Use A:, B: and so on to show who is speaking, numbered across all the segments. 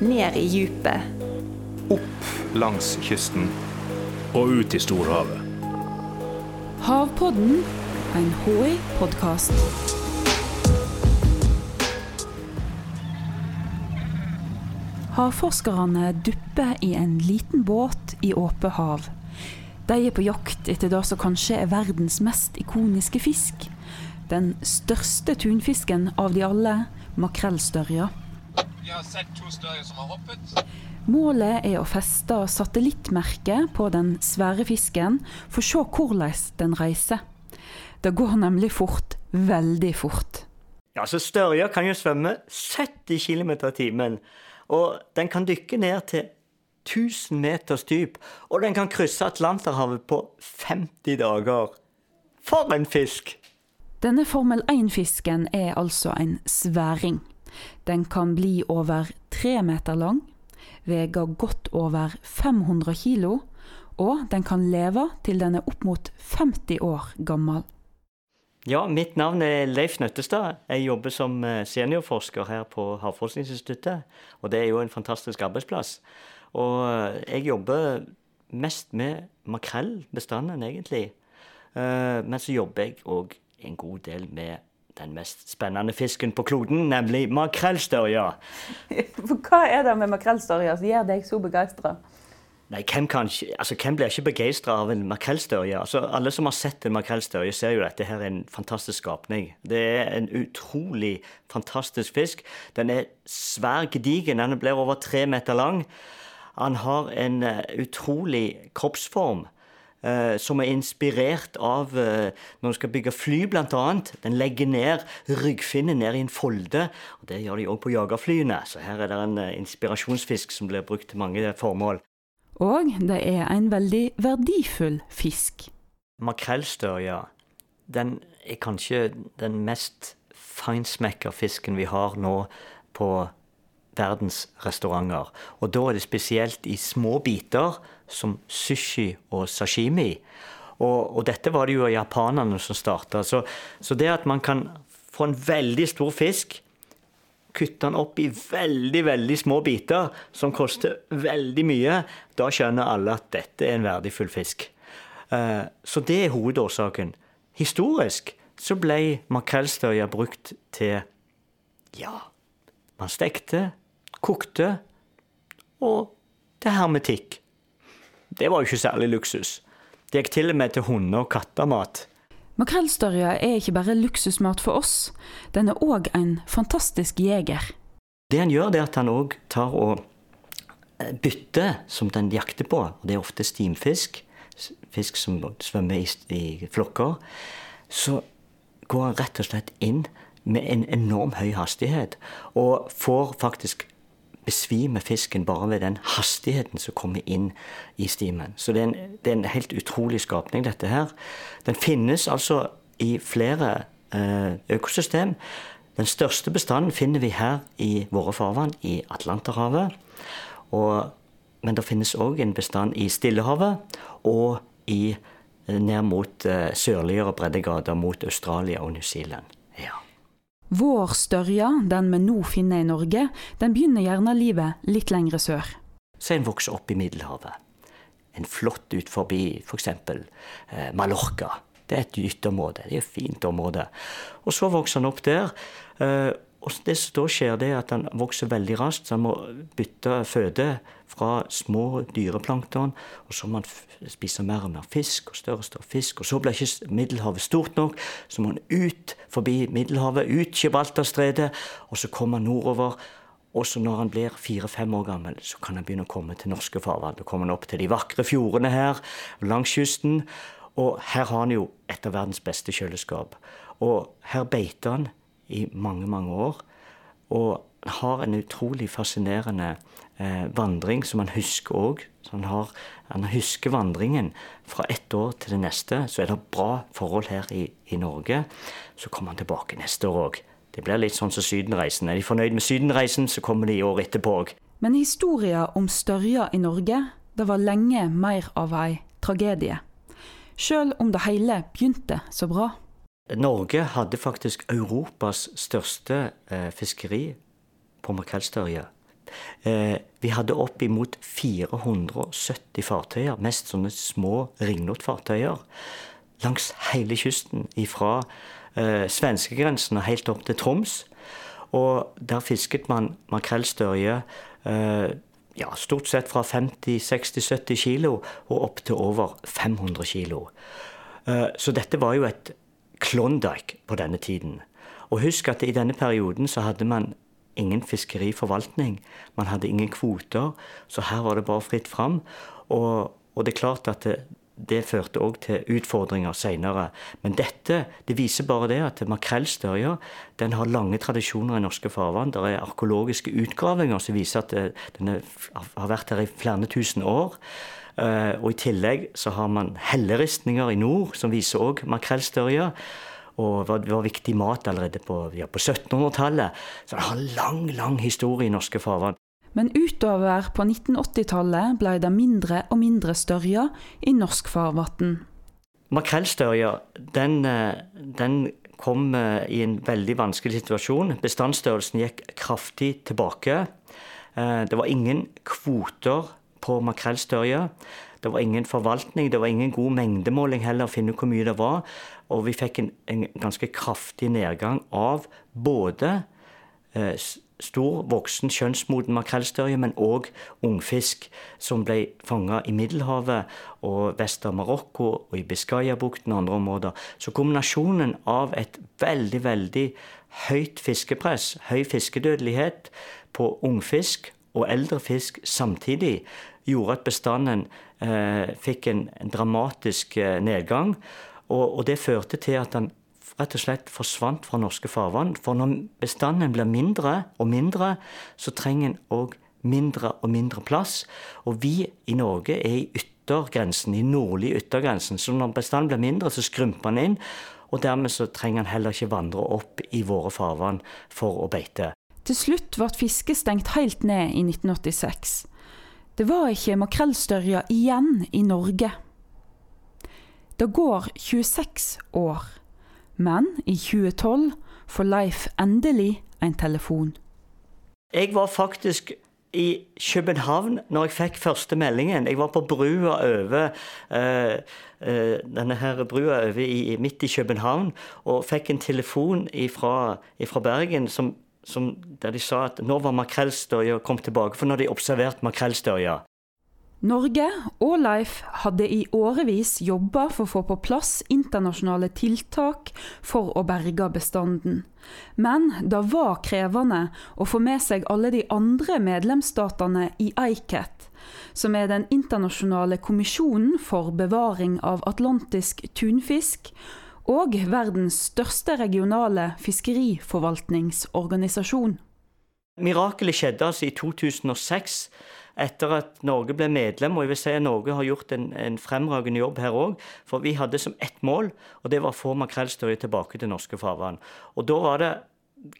A: ned i djupet.
B: Opp langs kysten.
C: Og ut i storhavet.
D: Havpodden, en HI-podkast. Havforskerne dupper i en liten båt i åpent hav. De er på jakt etter det som kanskje er verdens mest ikoniske fisk. Den største tunfisken av de alle, makrellstørja.
E: Vi har sett to større som har hoppet.
D: Målet er å feste satellittmerket på den svære fisken, for å se hvordan den reiser. Det går nemlig fort, veldig fort.
F: Ja, så Størja kan jo svømme 70 km i timen. Og den kan dykke ned til 1000 meters dyp. Og den kan krysse Atlanterhavet på 50 dager. For en fisk!
D: Denne Formel 1-fisken er altså en sværing. Den kan bli over tre meter lang, veie godt over 500 kilo, og den kan leve til den er opp mot 50 år gammel.
F: Ja, mitt navn er Leif Nøttestad. Jeg jobber som eh, seniorforsker her på Havforskningsinstituttet. Og det er jo en fantastisk arbeidsplass. Og eh, jeg jobber mest med makrellbestanden, egentlig. Eh, men så jobber jeg òg en god del med den mest spennende fisken på kloden, nemlig makrellstørja.
A: Hva er det med makrellstørja som gjør deg så begeistra?
F: Nei, hvem, kan, altså, hvem blir ikke begeistra av en makrellstørje? Altså, alle som har sett en makrellstørje, ser jo at dette her er en fantastisk skapning. Det er en utrolig fantastisk fisk. Den er svær, gedigen. Den blir over tre meter lang. Han har en eh, utrolig kroppsform. Eh, som er inspirert av eh, når du skal bygge fly, bl.a. Den legger ned ryggfinnen ned i en folde. og Det gjør de òg på jagerflyene. Så her er det en eh, inspirasjonsfisk som blir brukt til mange formål.
D: Og det er en veldig verdifull fisk.
F: Makrellstørja, den er kanskje den mest feinsmekka fisken vi har nå på verdens restauranter. Og da er det spesielt i små biter, som sushi og sashimi. Og, og dette var det jo japanerne som starta. Så, så det at man kan få en veldig stor fisk kutte den opp i veldig, veldig små biter som koster veldig mye, da skjønner alle at dette er en verdifull fisk. Uh, Så det er hovedårsaken. Historisk så ble makrellstørja brukt til ja, man stekte, kokte og til hermetikk. Det var jo ikke særlig luksus. Det gikk til og med til hunde- og kattemat.
D: Makrellstørja er ikke bare luksusmat for oss, den er òg en fantastisk jeger.
F: Det han gjør, det er at han òg tar og eh, bytter som den jakter på. Det er ofte stimfisk, fisk som svømmer i, i flokker. Så går han rett og slett inn med en enorm høy hastighet, og får faktisk besvime fisken bare ved den hastigheten som kommer inn i stimen. Så det er en, det er en helt utrolig skapning, dette her. Den finnes altså i flere eh, økosystem. Den største bestanden finner vi her i våre farvann, i Atlanterhavet. Og, men det finnes òg en bestand i Stillehavet og i, eh, ned mot eh, sørligere breddegrader mot Australia og New Zealand.
D: Vår størja, den vi nå finner i Norge, den begynner gjerne livet litt lengre sør.
F: Så en vokser opp i Middelhavet. En flott ut forbi f.eks. Eh, Mallorca. Det er et ytterområde. Det er et fint område. Og så vokser han opp der. Eh, og det som da skjer, det er at han vokser veldig raskt. Så han må bytte føde fra små dyreplankton, og så må han spise mer og mer fisk, og større og større fisk. Og så blir ikke Middelhavet stort nok, så må han ut forbi Middelhavet, ut Gibraltarstredet, og så kommer han nordover. Og så når han blir fire-fem år gammel, så kan han begynne å komme til norske farvann. Da kommer han opp til de vakre fjordene her langs kysten. Og her har han jo et av verdens beste kjøleskap. Og her beiter han i mange, mange år. Og har en utrolig fascinerende eh, vandring som han husker òg. Han, han husker vandringen fra ett år til det neste. Så er det bra forhold her i, i Norge. Så kommer han tilbake neste år òg. Det blir litt sånn som Sydenreisen. Er de fornøyd med Sydenreisen, så kommer de i år etterpå òg.
D: Men historia om størja i Norge, det var lenge mer av ei tragedie. Sjøl om det hele begynte så bra.
F: Norge hadde faktisk Europas største eh, fiskeri på makrellstørje. Eh, vi hadde oppimot 470 fartøyer, mest sånne små ringnotfartøyer, langs hele kysten fra eh, svenskegrensen og helt opp til Troms. Og der fisket man makrellstørje eh, ja, stort sett fra 50-60-70 kilo og opp til over 500 kilo. Eh, så dette var jo et Klondyke på denne tiden. Og husk at i denne perioden så hadde man ingen fiskeriforvaltning. Man hadde ingen kvoter, så her var det bare fritt fram. Og, og det er klart at det, det førte òg til utfordringer seinere. Men dette det viser bare det at makrellstørja den har lange tradisjoner i norske farvann. Det er arkeologiske utgravinger som viser at den har vært her i flere tusen år. Eh, og i tillegg så har man helleristninger i nord som viser òg makrellstørja. Og det var viktig mat allerede på, ja, på 1700-tallet. Så det har en lang, lang historie i norske farvann.
D: Men utover på 1980-tallet ble det mindre og mindre størja i norsk farvann.
F: Makrellstørja den, eh, den, kom eh, i en veldig vanskelig situasjon. Bestandsstørrelsen gikk kraftig tilbake. Det var ingen kvoter på makrellstørje. Det var ingen forvaltning, det var ingen god mengdemåling heller å finne hvor mye det var. Og vi fikk en, en ganske kraftig nedgang av både eh, stor, voksen, kjønnsmoden makrellstørje, men òg ungfisk som ble fanga i Middelhavet og vest av Marokko og i Biscayabukten og andre områder. Så kombinasjonen av et veldig, veldig høyt fiskepress, høy fiskedødelighet på ungfisk og eldre fisk samtidig, gjorde at bestanden eh, fikk en, en dramatisk eh, nedgang. Og, og, det førte til at den rett og slett forsvant fra norske farvann. For når bestanden blir mindre og mindre, så trenger en òg mindre og mindre plass. Og vi i Norge er i yttergrensen, i nordlig yttergrensen. Så når bestanden blir mindre, så skrumper den inn. Og dermed så trenger den heller ikke vandre opp i våre farvann for å beite.
D: Til slutt ble fisket stengt helt ned i 1986. Det var ikke makrellstørja igjen i Norge. Det går 26 år, men i 2012 får Leif endelig en telefon.
F: Jeg var faktisk i København når jeg fikk første meldingen. Jeg var på brua over uh, uh, denne her brua over i, midt i København og fikk en telefon fra Bergen som, som, der de sa at nå var makrellstørja kommet tilbake, for nå hadde de observert makrellstørja.
D: Norge og Leif hadde i årevis jobba for å få på plass internasjonale tiltak for å berge bestanden. Men det var krevende å få med seg alle de andre medlemsstatene i ICAT, som er den internasjonale kommisjonen for bevaring av atlantisk tunfisk, og verdens største regionale fiskeriforvaltningsorganisasjon.
F: Mirakelet skjedde altså i 2006 etter at Norge ble medlem. Og jeg vil si at Norge har gjort en, en fremragende jobb her òg. For vi hadde som ett mål, og det var å få makrellstørje tilbake til norske farvann. Og da var det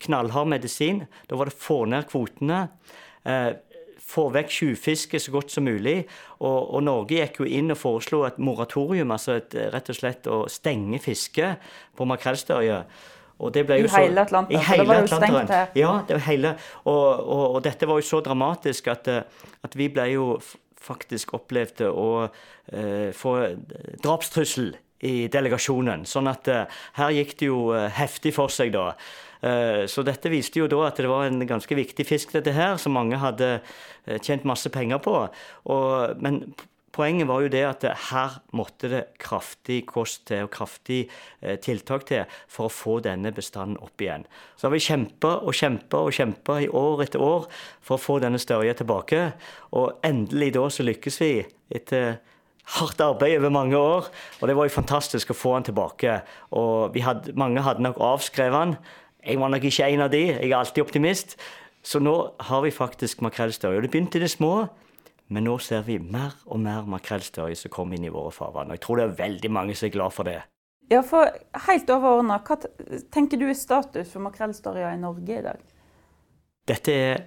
F: knallhard medisin. Da var det å få ned kvotene. Eh, få vekk tjuvfiske så godt som mulig. Og, og, Norge gikk jo inn og foreslo et moratorium, altså et, rett og slett å stenge fisket på makrellstørje.
A: I hele Atlanteren? I hele det var jo stengt her.
F: Ja, det var hele, og, og, og, dette var jo så dramatisk at, eh, at vi ble jo faktisk opplevde å uh, få drapstrussel i delegasjonen. Sånn at uh, her gikk det jo uh, heftig for seg da. Så dette viste jo da at det var en ganske viktig fisk, dette her, som mange hadde tjent masse penger på. Og, men Poenget var jo det at her måtte det kraftig kost til og kraftig eh, tiltak til for å få denne bestanden opp igjen. Så har vi kjempa og kjempa og kjempa i år etter år for å få denne størja tilbake. Og endelig da så lykkes vi, etter hardt arbeid over mange år. Og det var jo fantastisk å få han tilbake. Og hadde, mange hadde nok avskrevet han. Jeg var nok ikke en av de, jeg er alltid optimist. Så nå har vi faktisk makrellstørje. Det begynte i det små. Men nå ser vi mer og mer makrellstørje som kommer inn i våre farvann. Og jeg tror det er veldig mange som er glad for det.
A: Ja, for helt overordna, hva tenker du er status for makrellstørja i Norge i dag?
F: Dette er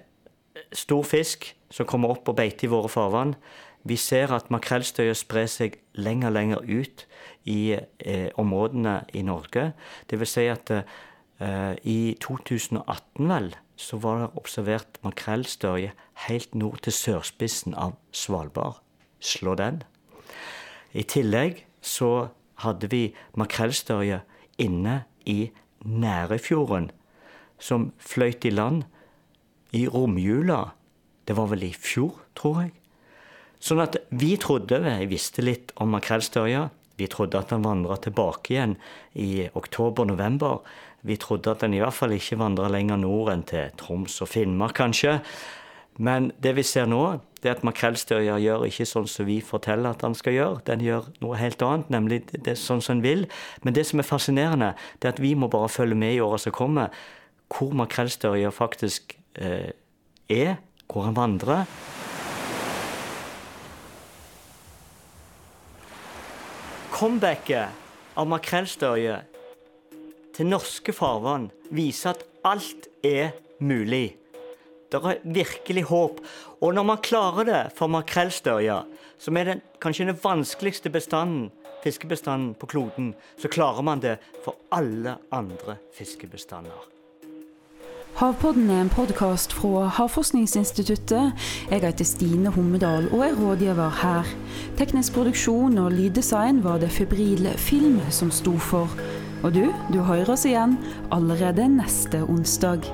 F: stor fisk som kommer opp og beiter i våre farvann. Vi ser at makrellstøya sprer seg lenger og lenger ut i eh, områdene i Norge. Det vil si at eh, i 2018 vel, så var det observert makrellstørje helt nord til sørspissen av Svalbard. Slå den. I tillegg så hadde vi makrellstørje inne i Nærøyfjorden, som fløyt i land i romjula. Det var vel i fjor, tror jeg. Sånn at vi trodde, jeg visste litt om makrellstørja. Vi trodde at han vandra tilbake igjen i oktober-november. Vi trodde at han i hvert fall ikke vandra lenger nord enn til Troms og Finnmark, kanskje. Men det vi ser nå, det er at makrellstørja gjør ikke sånn som vi forteller at han skal gjøre. Den gjør noe helt annet, nemlig det sånn som den vil. Men det som er fascinerende, det er at vi må bare følge med i åra som kommer, hvor makrellstørja faktisk eh, er, hvor han vandrer. Comebacket av makrellstørje til norske farvann viser at alt er mulig. Det er virkelig håp. Og når man klarer det for makrellstørja, som er den, kanskje den vanskeligste bestanden, fiskebestanden på kloden, så klarer man det for alle andre fiskebestander.
D: Havpodden er en podkast fra Havforskningsinstituttet. Jeg heter Stine Hommedal og er rådgiver her. Teknisk produksjon og lyddesign var det Febril Film som sto for. Og du, du hører oss igjen allerede neste onsdag.